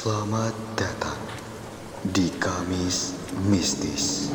Selamat datang di Kamis Mistis.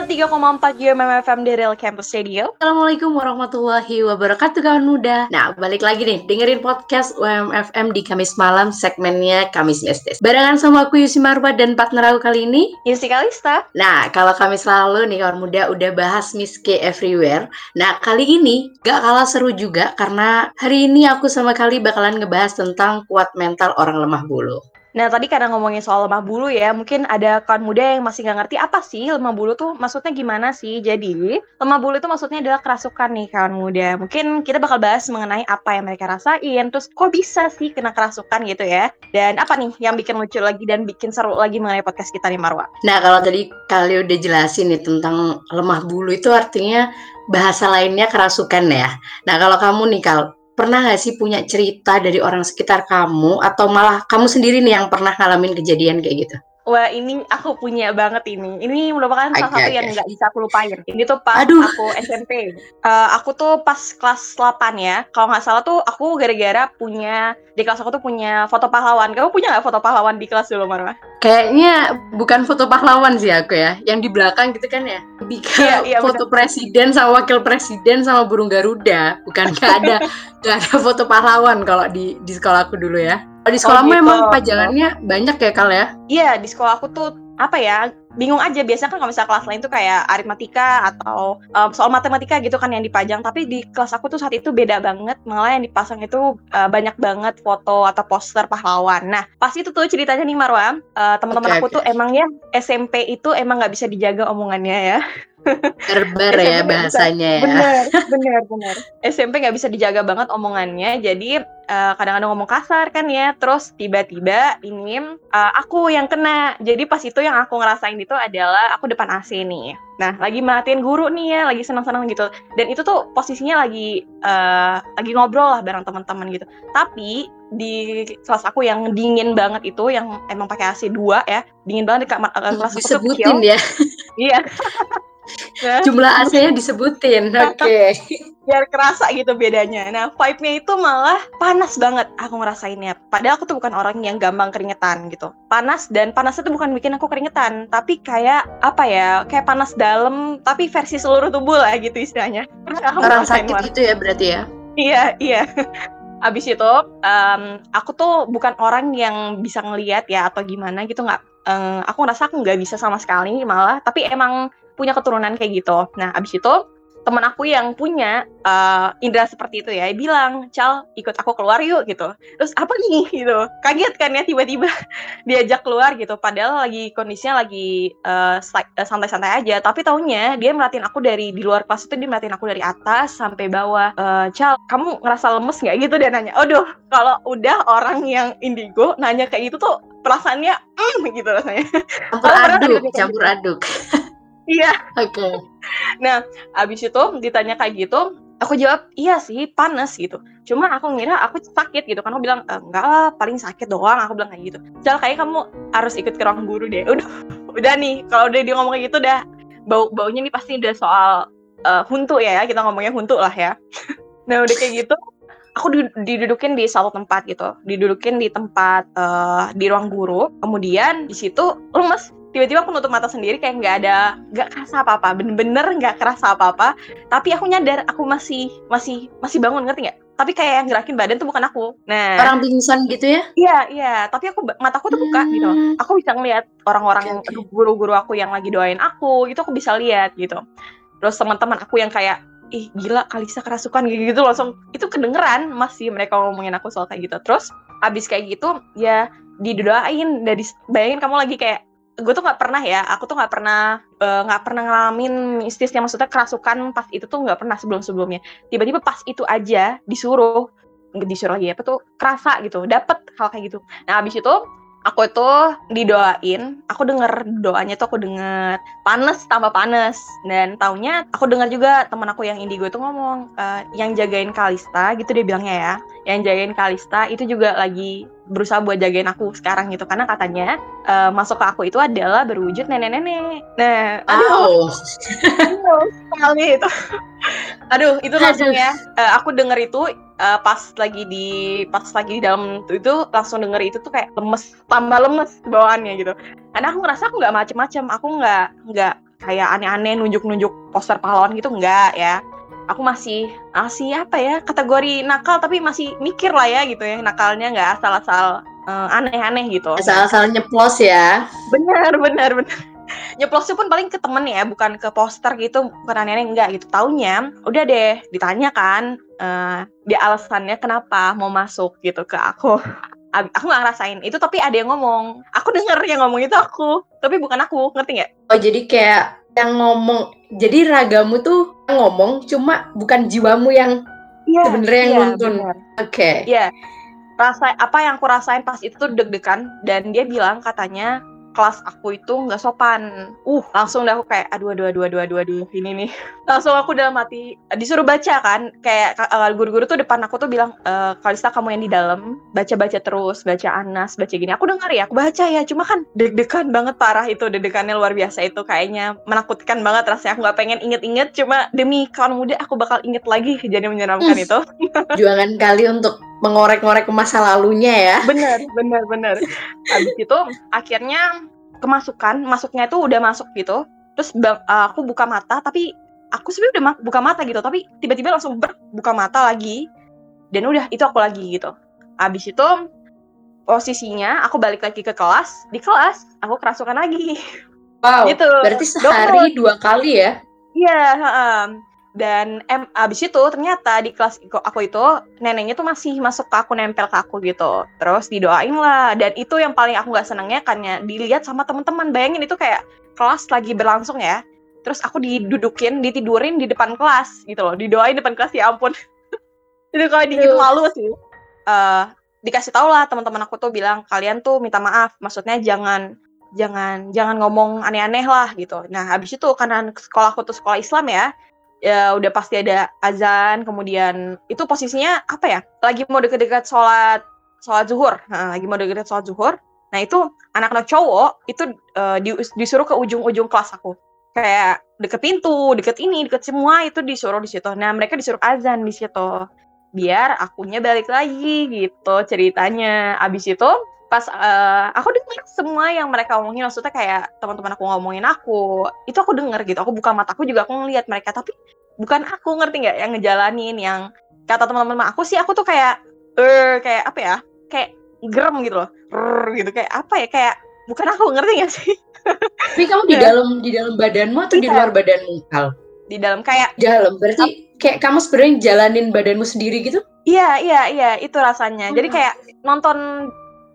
Sembilan tiga UMM FM di Real Campus Radio. Assalamualaikum warahmatullahi wabarakatuh kawan muda. Nah, balik lagi nih dengerin podcast UMFM di Kamis malam segmennya Kamis Mistis. Barengan sama aku Yusi Marwa dan partner aku kali ini. Yusi Kalista. Nah, kalau Kamis lalu nih kawan muda udah bahas Miss K everywhere. Nah, kali ini gak kalah seru juga karena hari ini aku sama kali bakalan ngebahas tentang kuat mental orang lemah bulu. Nah tadi karena ngomongin soal lemah bulu ya, mungkin ada kawan muda yang masih nggak ngerti apa sih lemah bulu tuh maksudnya gimana sih. Jadi lemah bulu itu maksudnya adalah kerasukan nih kawan muda. Mungkin kita bakal bahas mengenai apa yang mereka rasain, terus kok bisa sih kena kerasukan gitu ya. Dan apa nih yang bikin lucu lagi dan bikin seru lagi mengenai podcast kita nih Marwa. Nah kalau tadi kali udah jelasin nih tentang lemah bulu itu artinya bahasa lainnya kerasukan ya. Nah kalau kamu nih Kal, pernah gak sih punya cerita dari orang sekitar kamu atau malah kamu sendiri nih yang pernah ngalamin kejadian kayak gitu? Wah ini aku punya banget ini. Ini merupakan salah satu yang nggak bisa aku lupain. Ini tuh pas Aduh. aku SMP. Uh, aku tuh pas kelas 8 ya. Kalau nggak salah tuh aku gara-gara punya di kelas aku tuh punya foto pahlawan. Kamu punya nggak foto pahlawan di kelas dulu Marwa? Kayaknya bukan foto pahlawan sih aku ya. Yang di belakang gitu kan ya. Ke Iya, iya, foto presiden sama wakil presiden sama burung garuda. Bukan nggak ada nggak ada foto pahlawan kalau di di sekolah aku dulu ya. Kalau di sekolahmu gitu. emang pajangannya banyak ya kal ya? Iya di sekolah aku tuh apa ya bingung aja biasanya kan kalau misalnya kelas lain tuh kayak aritmatika atau um, soal matematika gitu kan yang dipajang tapi di kelas aku tuh saat itu beda banget malah yang dipasang itu uh, banyak banget foto atau poster pahlawan nah pas itu tuh ceritanya nih Marwa uh, teman-teman Oke, aku oke. tuh emang ya SMP itu emang nggak bisa dijaga omongannya ya Berber SMP ya nggak bisa. bahasanya ya. bener bener bener SMP nggak bisa dijaga banget omongannya jadi eh, kadang-kadang ngomong kasar kan ya terus tiba-tiba ini eh, aku yang kena. Jadi pas itu yang aku ngerasain itu adalah aku depan AC nih. Nah lagi merhatiin guru nih ya lagi senang-senang gitu. Dan itu tuh posisinya lagi eh, lagi ngobrol lah bareng teman-teman gitu. Tapi di kelas aku yang dingin banget itu yang emang pakai AC 2 ya dingin banget di kamar eh, kelas aku tuh Disebutin kecil. ya. iya Nah, Jumlah AC-nya disebutin. Oke. biar kerasa gitu bedanya. Nah, vibe-nya itu malah panas banget aku ngerasainnya. Padahal aku tuh bukan orang yang gampang keringetan gitu. Panas dan panas itu bukan bikin aku keringetan, tapi kayak apa ya? Kayak panas dalam tapi versi seluruh tubuh lah gitu istilahnya. Kamu Orang ngerasain, sakit gitu ya berarti ya. Iya, iya. Abis itu, em, aku tuh bukan orang yang bisa ngelihat ya atau gimana gitu nggak. em, aku ngerasa aku nggak bisa sama sekali malah. Tapi emang punya keturunan kayak gitu. Nah, abis itu teman aku yang punya eh, indera seperti itu ya, bilang, Cal, ikut aku keluar yuk gitu. Terus apa nih gitu? Kaget kan ya tiba-tiba diajak keluar gitu. Padahal lagi kondisinya lagi eh, eh, santai-santai aja. Tapi taunya dia merhatiin aku dari di luar kelas itu dia merhatiin aku dari atas sampai bawah. Eh, Cal, kamu ngerasa lemes nggak gitu dia nanya. Aduh, kalau udah orang yang indigo nanya kayak gitu tuh perasaannya mm, gitu rasanya. Campur aduk, kayak campur aduk. Iya. Oke. Abis itu ditanya kayak gitu, aku jawab iya sih panas gitu. Cuma aku ngira aku sakit gitu kan aku bilang "Eh, enggak lah paling sakit doang aku bilang kayak gitu. Cal kayak kamu harus ikut ke ruang guru deh. Udah udah nih kalau udah dia ngomong kayak gitu udah bau baunya nih pasti udah soal eh, huntu ya kita ngomongnya huntu lah ya. nah udah kayak gitu aku di- didudukin di satu tempat gitu didudukin di tempat eh, di ruang guru kemudian di situ lemes tiba-tiba aku nutup mata sendiri kayak nggak ada nggak kerasa apa-apa. Bener-bener nggak kerasa apa-apa. Tapi aku nyadar aku masih masih masih bangun ngerti nggak? Tapi kayak yang gerakin badan tuh bukan aku. Nah. Orang pingsan gitu ya? iya iya. Tapi aku mataku tuh buka gitu. Hmm. aku bisa ngeliat orang-orang Oke, oke. guru-guru aku yang lagi doain aku itu aku bisa lihat gitu. Terus teman-teman aku yang kayak ih gila Kalisa kerasukan gitu, gitu langsung. Itu kedengeran masih mereka ngomongin aku soal kayak gitu. Terus abis kayak gitu ya didoain dari bayangin kamu lagi kayak gue tuh nggak pernah ya aku tuh nggak pernah eh, nggak pernah ngalamin mistisnya maksudnya kerasukan pas itu tuh nggak pernah sebelum sebelumnya tiba-tiba pas itu aja disuruh disuruh lagi apa tuh kerasa gitu dapet hal kayak gitu. Nah abis itu aku itu didoain aku denger doanya tuh aku denger panas tambah panas. Dan taunya aku dengar juga teman aku yang indigo itu ngomong eh, yang jagain Kalista gitu dia bilangnya ya yang jagain Kalista itu juga lagi berusaha buat jagain aku sekarang gitu karena katanya uh, masuk ke aku itu adalah berwujud nenek-nenek. Nah, aduh, Wow. sekali itu. aduh, itu langsung ya. Uh, aku denger itu uh, pas lagi di pas lagi di dalam itu, itu langsung denger itu tuh kayak lemes, tambah lemes bawaannya gitu. Karena aku ngerasa aku nggak macem-macem, aku nggak nggak kayak aneh-aneh nunjuk-nunjuk poster pahlawan gitu nggak ya aku masih masih apa ya kategori nakal tapi masih mikir lah ya gitu ya nakalnya nggak asal-asal uh, aneh-aneh gitu. Asal-asal nyeplos ya. bener bener bener nyeplosnya pun paling ke temen ya bukan ke poster gitu bukan aneh-aneh enggak gitu. Taunya udah deh ditanya kan uh, dia alasannya kenapa mau masuk gitu ke aku. Aku nggak ngerasain itu tapi ada yang ngomong. Aku denger yang ngomong itu aku tapi bukan aku ngerti nggak? Oh jadi kayak yang ngomong, jadi ragamu tuh ngomong, cuma bukan jiwamu yang Iya, Sebenarnya yang nuntun. bener. oke. Iya. Rasa apa yang aku rasain pas itu tuh deg-degan dan dia bilang katanya kelas aku itu nggak sopan. Uh, langsung dah aku kayak aduh aduh aduh aduh aduh aduh ini nih. Langsung aku dalam hati disuruh baca kan kayak uh, guru-guru tuh depan aku tuh bilang e, Kalista kamu yang di dalam baca-baca terus, baca Anas, baca gini. Aku dengar ya, aku baca ya. Cuma kan deg-degan banget parah itu, deg-degannya luar biasa itu kayaknya menakutkan banget rasanya. Aku nggak pengen inget-inget cuma demi kawan muda aku bakal inget lagi kejadian menyeramkan Hmm. itu. Juangan kali untuk mengorek-ngorek ke masa lalunya ya. bener bener bener habis itu akhirnya kemasukan masuknya itu udah masuk gitu terus bang- uh, aku buka mata tapi aku sebenarnya udah ma- buka mata gitu tapi tiba-tiba langsung ber buka mata lagi dan udah itu aku lagi gitu habis itu posisinya aku balik lagi ke kelas di kelas aku kerasukan lagi Wow. gitu Berarti sehari dua kali ya? Iya, heeh. Dan em abis itu ternyata di kelas aku itu neneknya tuh masih masuk ke aku nempel ke aku gitu. Terus didoain lah. Dan itu yang paling aku nggak senengnya karena dilihat sama teman-teman. Bayangin itu kayak kelas lagi berlangsung ya. Terus aku didudukin ditidurin di depan kelas gitu loh. Didoain depan kelas ya ampun. Itu kalau dikit malu sih. Eh dikasih tau lah teman-teman aku tuh bilang kalian tuh minta maaf. Maksudnya jangan jangan jangan ngomong aneh-aneh lah gitu. Nah habis itu karena sekolah aku tuh sekolah Islam ya ya udah pasti ada azan kemudian itu posisinya apa ya? Lagi mau deket-deket sholat sholat zuhur. Nah, lagi mau deket-deket sholat zuhur. Nah itu anak-anak cowok itu eh, di- disuruh ke ujung-ujung kelas aku. Kayak deket pintu deket ini deket semua itu disuruh di situ. Nah mereka disuruh azan di situ. Biar akunya balik lagi gitu ceritanya. Abis itu pas eh, aku dengar semua yang mereka omongin maksudnya kayak teman-teman aku ngomongin aku itu aku denger gitu aku buka mataku juga aku ngelihat mereka tapi bukan aku ngerti nggak yang ngejalanin yang kata teman-teman aku sih aku tuh kayak eh kayak apa ya kayak gerem gitu loh Rrr, gitu kayak apa ya kayak bukan aku ngerti gak sih Tapi kamu di Iya. dalam di dalam badanmu atau di Iya. luar badanmu? Kal? di dalam kayak Di dalam. Berarti kayak kamu sebenarnya jalanin badanmu sendiri gitu? Iya, iya, iya, itu rasanya. Jadi Hmm. kayak nonton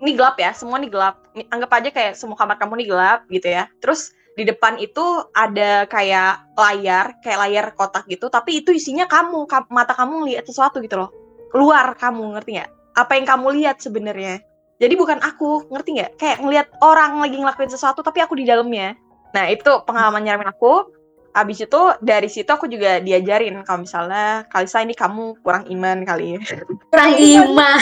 ini gelap ya, semua nih gelap. Anggap aja kayak semua kamar kamu nih gelap gitu ya. Terus di depan itu ada kayak layar, kayak layar kotak gitu, tapi itu isinya kamu, Ka- mata kamu ngeliat sesuatu gitu loh. Keluar kamu, ngerti nggak? Apa yang kamu lihat sebenarnya? Jadi bukan aku, ngerti nggak? Kayak ngelihat orang lagi ngelakuin sesuatu, tapi aku di dalamnya. Nah itu pengalaman nyeramin aku. Habis itu dari situ aku juga diajarin kalau misalnya Kalisa ini kamu kurang iman kali ya. Kurang iman.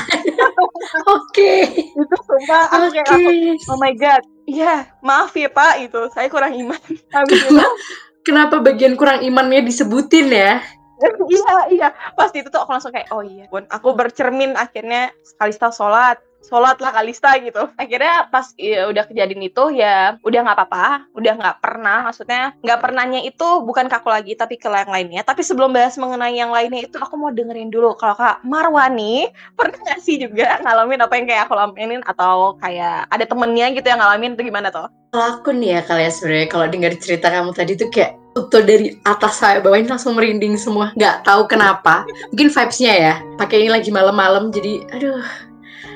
Oke. itu sumpah aku Oke. kayak langsung, oh my god iya maaf ya pak itu saya kurang iman habis itu Kenapa, kenapa bagian kurang imannya disebutin ya? iya iya pasti itu tuh aku langsung kayak oh iya Bun. aku bercermin akhirnya Kalista sholat sholat lah Kalista gitu akhirnya pas ya, udah kejadian itu ya udah nggak apa-apa udah nggak pernah maksudnya nggak pernahnya itu bukan ke aku lagi tapi ke yang lainnya tapi sebelum bahas mengenai yang lainnya itu aku mau dengerin dulu kalau kak Marwani pernah nggak sih juga ngalamin apa yang kayak aku alamin atau kayak ada temennya gitu yang ngalamin itu gimana tuh Kalau aku nih ya kalian sebenarnya kalau dengar cerita kamu tadi tuh kayak utuh dari atas saya bawah ini langsung merinding semua. Nggak tahu kenapa. Mungkin vibes-nya ya. Pakai ini lagi malam-malam jadi aduh.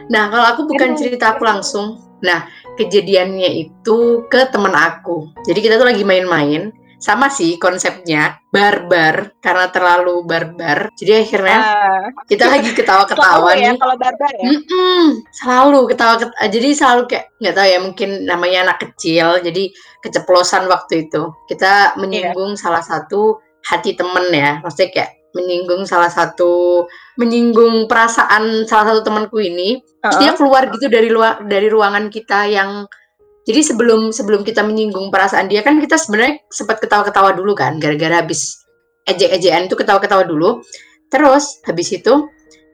Nah kalau aku bukan cerita aku langsung. Nah kejadiannya itu ke teman aku. Jadi kita tuh lagi main-main. Sama sih konsepnya barbar karena terlalu barbar. Jadi akhirnya Ah, kita lagi ketawa-ketawa ya nih. kalau barbar ya Mm-mm, selalu ketawa ket jadi selalu kayak nggak tahu ya mungkin namanya anak kecil jadi keceplosan waktu itu kita menyinggung salah satu hati temen ya maksudnya kayak menyinggung salah satu menyinggung perasaan salah satu temanku ini. Terus dia keluar gitu dari luar dari ruangan kita yang jadi sebelum sebelum kita menyinggung perasaan dia kan kita sebenarnya sempat ketawa-ketawa dulu kan gara-gara habis ejek-ejekan itu ketawa-ketawa dulu. Terus habis itu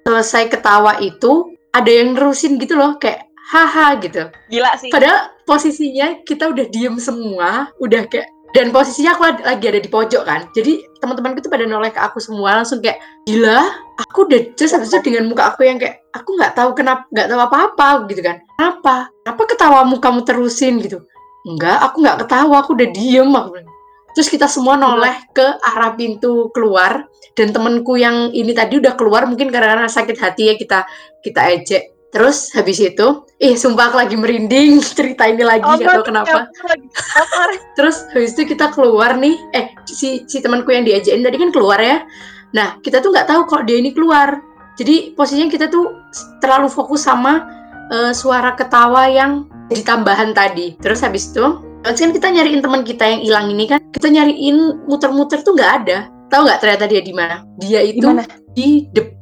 selesai ketawa itu ada yang nerusin gitu loh kayak haha gitu. Gila sih. Padahal posisinya kita udah diem semua, udah kayak dan posisinya aku lagi ada di pojok kan. Jadi teman-temanku tuh pada noleh ke aku semua langsung kayak gila, aku udah just habis itu dengan muka aku yang kayak aku nggak tahu kenapa nggak tahu apa-apa gitu kan. Kenapa? Kenapa ketawamu kamu terusin gitu? Enggak, aku nggak ketawa, aku udah diem aku bilang. Terus kita semua noleh ke arah pintu keluar dan temenku yang ini tadi udah keluar mungkin karena sakit hati ya kita kita ejek Terus habis itu, ih sumpah aku lagi merinding cerita ini lagi Oh, gak tau berarti kenapa. lagi lapar. Terus habis itu kita keluar nih, eh si si temanku yang diajakin tadi kan keluar ya. Nah kita tuh nggak tahu kalau dia ini keluar. Jadi posisinya kita tuh terlalu fokus sama eh, suara ketawa yang jadi tambahan tadi. Terus habis itu, terus kan kita nyariin teman kita yang hilang ini kan, kita nyariin muter-muter tuh nggak ada. Tahu nggak ternyata dia di mana? Dia itu Gimana? di depan,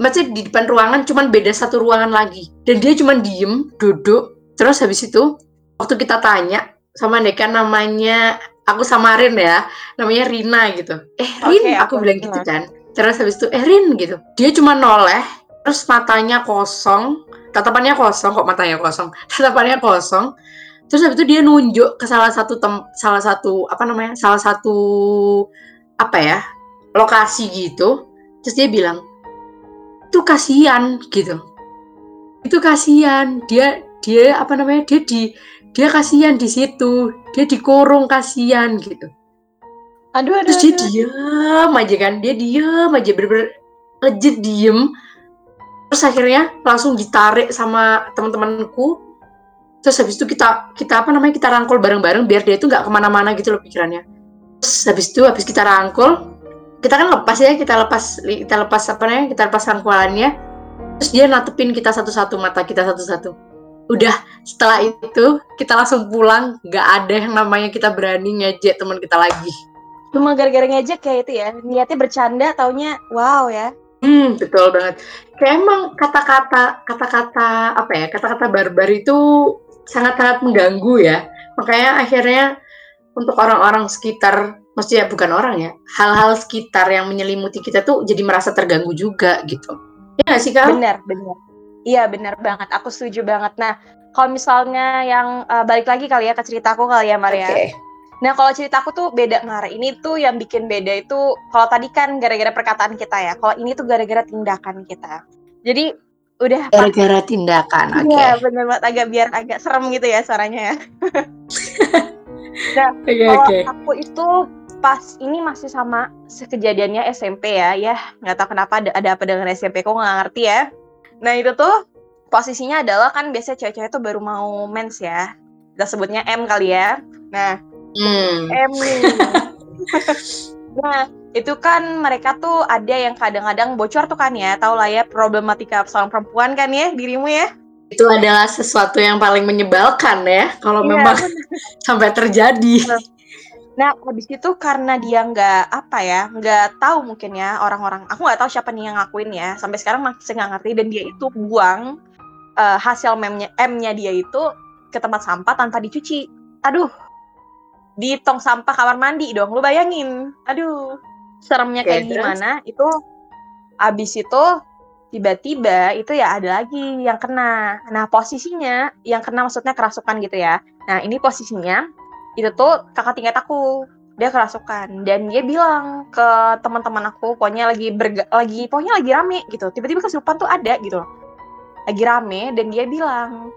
maksudnya di depan ruangan, cuman beda satu ruangan lagi. Dan dia cuman diem, duduk. Terus habis itu, waktu kita tanya sama Deka namanya, aku samarin ya, namanya Rina gitu. Eh Rin, Oke, aku aku bilang gitu kan. Terus habis itu, eh Rin gitu. Dia cuma noleh, terus matanya kosong, tatapannya kosong, kok matanya kosong? Tatapannya kosong. Terus habis itu dia nunjuk ke salah satu tem salah satu apa namanya? Salah satu apa ya? lokasi gitu. Terus dia bilang, "Itu kasihan." gitu. Itu kasihan. Dia dia apa namanya? Dia di dia kasihan di situ. Dia dikurung kasihan gitu. Aduh, aduh, Terus dia aduh. diam aja kan, dia diam aja bener-bener legit diem. Terus akhirnya langsung ditarik sama teman-temanku. Terus habis itu kita kita apa namanya kita rangkul bareng-bareng biar dia itu nggak ke mana-mana gitu loh pikirannya. Terus habis itu habis kita rangkul, kita kan lepas ya kita lepas kita lepas apa namanya kita lepas rangkulannya. Terus dia natepin kita satu-satu mata kita satu-satu. Udah setelah itu kita langsung pulang, nggak ada yang namanya kita berani ngejek teman kita lagi. Cuma gara-gara ngejek kayak itu ya. Niatnya bercanda, taunya wow ya. Hmm, betul banget. Kayak emang kata-kata kata-kata apa ya? Kata-kata barbar itu sangat-sangat mengganggu ya. Makanya akhirnya untuk orang-orang sekitar, maksudnya bukan orang ya, hal-hal sekitar yang menyelimuti kita tuh jadi merasa terganggu juga gitu. Ya nggak sih kak? Benar, benar. Iya, benar banget. Aku setuju banget. Nah, kalau misalnya yang eh, balik lagi kali ya ke ceritaku kali ya, Maria. Oke. Nah, kalau ceritaku tuh beda, Mar. Ini tuh yang bikin beda itu kalau tadi kan gara-gara perkataan kita ya. Kalau ini tuh gara-gara tindakan kita. Jadi udah Gara-gara tindakan, oke. Iya, bener banget agak biar agak serem gitu ya suaranya ya. Oke, Kalau oke. aku itu pas ini masih sama sekejadiannya SMP ya, ya nggak tahu kenapa ada, ada apa dengan SMP kok nggak ngerti ya. Nah itu tuh posisinya adalah kan biasanya cewek-cewek tuh baru mau mens ya, kita sebutnya M kali ya. Nah Hmm. M nih. nah itu kan mereka tuh ada yang kadang-kadang bocor tuh kan ya, tau lah ya problematika seorang perempuan kan ya dirimu ya. Itu adalah sesuatu yang paling menyebalkan ya, kalau Iya, memang sampai terjadi. Nah, habis itu karena dia nggak apa ya, nggak tahu mungkin ya orang-orang. Aku nggak tahu siapa nih yang ngakuin ya. Sampai sekarang masih nggak ngerti dan dia itu buang eh, hasil memnya M-nya dia itu ke tempat sampah tanpa dicuci. Aduh, di tong sampah kamar mandi dong. Lu bayangin. Aduh, seremnya kayak terus? gimana? Itu abis itu tiba-tiba itu ya ada lagi yang kena. Nah, posisinya yang kena maksudnya kerasukan gitu ya. Nah, ini posisinya itu tuh kakak tingkat aku dia kerasukan dan dia bilang ke teman-teman aku pokoknya lagi berga, lagi pokoknya lagi rame gitu tiba-tiba kesurupan tuh ada gitu lagi rame dan dia bilang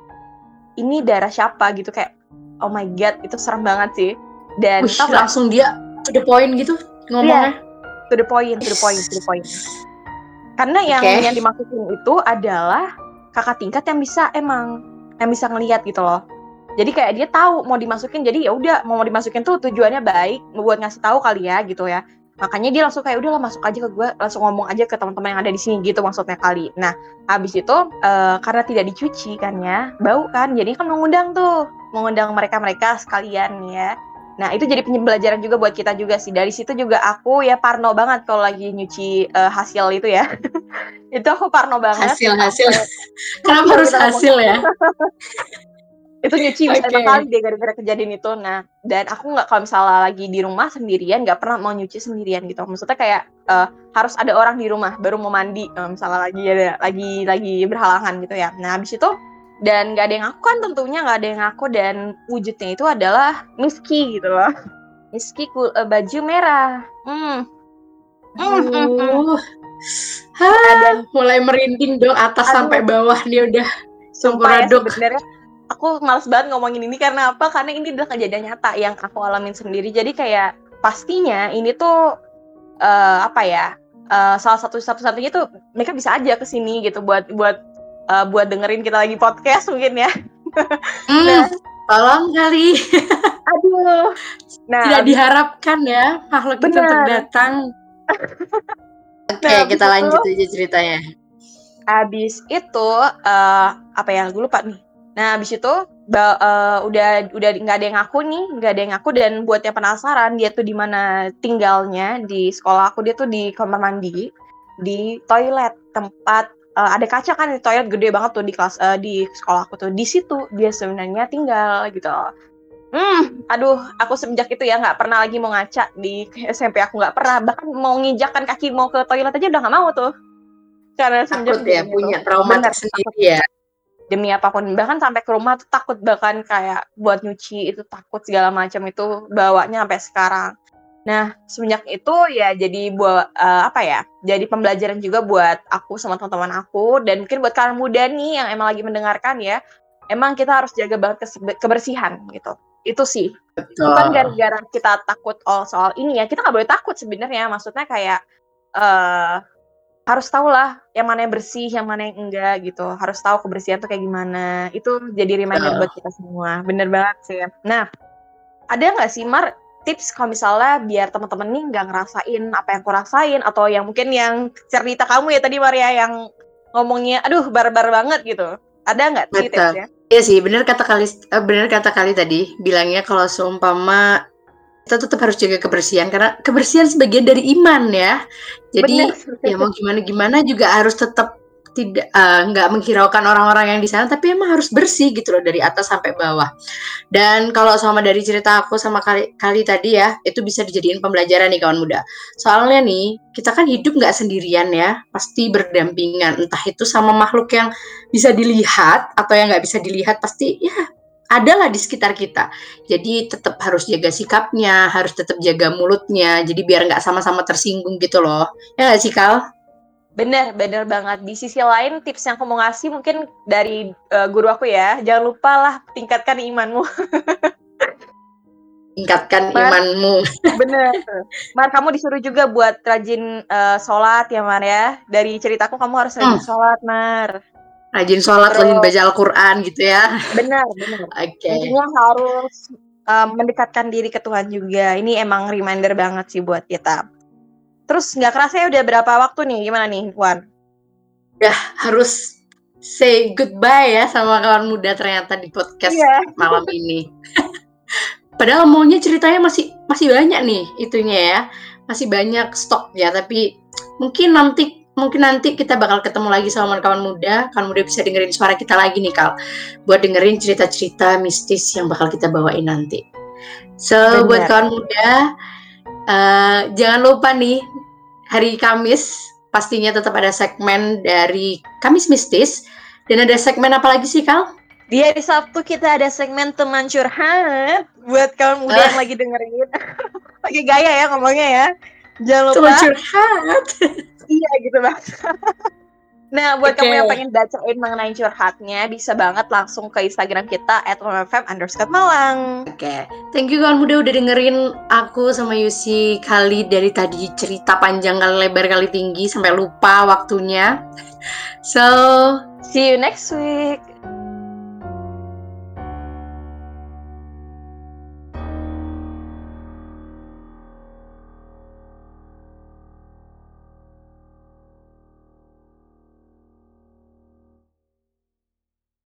ini darah siapa gitu kayak oh my god itu serem banget sih dan nggak? langsung dia to the point gitu ngomongnya. to the point to the point to the point karena yang Oke. yang dimasukin itu adalah kakak tingkat yang bisa emang yang bisa ngelihat gitu loh. Jadi kayak dia tahu mau dimasukin jadi ya udah mau dimasukin tuh tujuannya baik buat ngasih tahu kali ya gitu ya. Makanya dia langsung kayak udahlah masuk aja ke gue langsung ngomong aja ke teman-teman yang ada di sini gitu maksudnya kali. Nah habis itu eh, karena tidak dicuci kan ya bau kan jadi kan mengundang tuh mengundang mereka mereka sekalian ya Nah, itu jadi pembelajaran juga buat kita juga sih. Dari situ juga aku ya parno banget kalau lagi nyuci uh, hasil itu ya. itu aku parno banget. Hasil hasil. Kenapa harus hasil ya? itu nyuci okay. kali deh gara-gara kejadian itu. Nah, dan aku nggak kalau misalnya lagi di rumah sendirian nggak pernah mau nyuci sendirian gitu. Maksudnya kayak uh, harus ada orang di rumah baru mau mandi. Uh, misalnya lagi ada lagi lagi berhalangan gitu ya. Nah, habis itu dan nggak ada yang aku kan tentunya nggak ada yang aku dan wujudnya itu adalah Miski gitu loh. Miski uh, baju merah. Hmm. Uh. Ha, dan mulai merinding dong atas aduh, sampai bawah nih udah sumpah ya, sebenarnya aku males banget ngomongin ini karena apa? Karena ini adalah kejadian nyata yang aku alamin sendiri. Jadi kayak pastinya ini tuh uh, apa ya? Uh, salah satu satu-satunya tuh mereka bisa aja ke sini gitu buat buat uh, buat dengerin kita lagi podcast mungkin ya. Mm, nah, tolong kali. aduh. Nah, tidak diharapkan ya makhluk itu untuk datang. Oke, okay, nah, kita lanjut aja ceritanya. Abis itu uh, apa ya? Gue lupa nih Nah, abis itu uh, udah udah nggak ada yang ngaku nih, nggak ada yang ngaku dan buat yang penasaran dia tuh di mana tinggalnya di sekolah aku dia tuh di kamar mandi di toilet tempat uh, ada kaca kan di toilet gede banget tuh di kelas uh, di sekolah aku tuh. Di situ dia sebenarnya tinggal gitu. Hmm, aduh, aku semenjak itu ya nggak pernah lagi mau ngaca di SMP aku nggak pernah. Bahkan mau nginjakkan kaki mau ke toilet aja udah nggak mau tuh. Karena semenjak ya gitu. punya trauma sendiri ya. Demi apa pun bahkan sampai ke rumah tuh takut bahkan kayak buat nyuci itu takut segala macam itu bawanya sampai sekarang nah semenjak itu ya jadi buat uh, apa ya jadi pembelajaran juga buat aku sama teman-teman aku dan mungkin buat kalian muda nih yang emang lagi mendengarkan ya emang kita harus jaga banget kebersihan gitu itu sih Betul. bukan gara-gara kita takut oh soal ini ya kita nggak boleh takut sebenarnya maksudnya kayak uh, harus tahu lah yang mana yang bersih, yang mana yang enggak gitu. Harus tahu kebersihan tuh kayak gimana. Itu jadi reminder uh. buat kita semua. Bener banget sih. Nah, ada nggak sih Mar tips kalau misalnya biar teman-teman nih nggak ngerasain apa yang aku rasain atau yang mungkin yang cerita kamu ya tadi Maria yang ngomongnya aduh barbar banget gitu. Ada nggak sih tipsnya? Iya sih, bener kata kali eh, bener kata kali tadi bilangnya kalau seumpama kita tetap harus jaga kebersihan karena kebersihan sebagian dari iman ya. Jadi Bener. ya mau gimana gimana juga harus tetap tidak uh, menghiraukan orang-orang yang di sana tapi emang harus bersih gitu loh dari atas sampai bawah dan kalau sama dari cerita aku sama kali kali tadi ya itu bisa dijadiin pembelajaran nih kawan muda soalnya nih kita kan hidup nggak sendirian ya pasti berdampingan entah itu sama makhluk yang bisa dilihat atau yang nggak bisa dilihat pasti ya adalah di sekitar kita. Jadi tetap harus jaga sikapnya, harus tetap jaga mulutnya. Jadi biar nggak sama-sama tersinggung gitu loh. Ya nggak sih Kal? Bener, bener banget. Di sisi lain tips yang aku mau ngasih mungkin dari uh, guru aku ya. Jangan lupa lah tingkatkan imanmu. tingkatkan Mar, imanmu. Bener. Mar, kamu disuruh juga buat rajin uh, sholat ya Mar ya. Dari ceritaku kamu harus rajin hmm. sholat Mar rajin sholat, Terus, rajin baca Al-Quran gitu ya. Benar, benar. Oke. Okay. Intinya harus um, mendekatkan diri ke Tuhan juga. Ini emang reminder banget sih buat kita. Terus nggak kerasa ya udah berapa waktu nih? Gimana nih, Wan? Udah harus say goodbye ya sama kawan muda ternyata di podcast yeah. malam ini. Padahal maunya ceritanya masih masih banyak nih itunya ya. Masih banyak stok ya, tapi mungkin nanti mungkin nanti kita bakal ketemu lagi sama kawan muda. Kawan muda bisa dengerin suara kita lagi nih, Kal. Buat dengerin cerita-cerita mistis yang bakal kita bawain nanti. So, Benar. buat kawan muda, uh, jangan lupa nih, hari Kamis pastinya tetap ada segmen dari Kamis Mistis. Dan ada segmen apa lagi sih, Kal? Di hari Sabtu kita ada segmen teman curhat buat kawan muda uh. yang lagi dengerin. Pakai gaya ya ngomongnya ya. Jangan lupa. Teman curhat. iya gitu bang Nah, buat okay. kamu yang pengen bacain mengenai curhatnya, bisa banget langsung ke Instagram kita at underscore Malang. Oke, okay. thank you kawan muda udah dengerin aku sama Yusi kali dari tadi cerita panjang kali lebar kali tinggi sampai lupa waktunya. So, see you next week.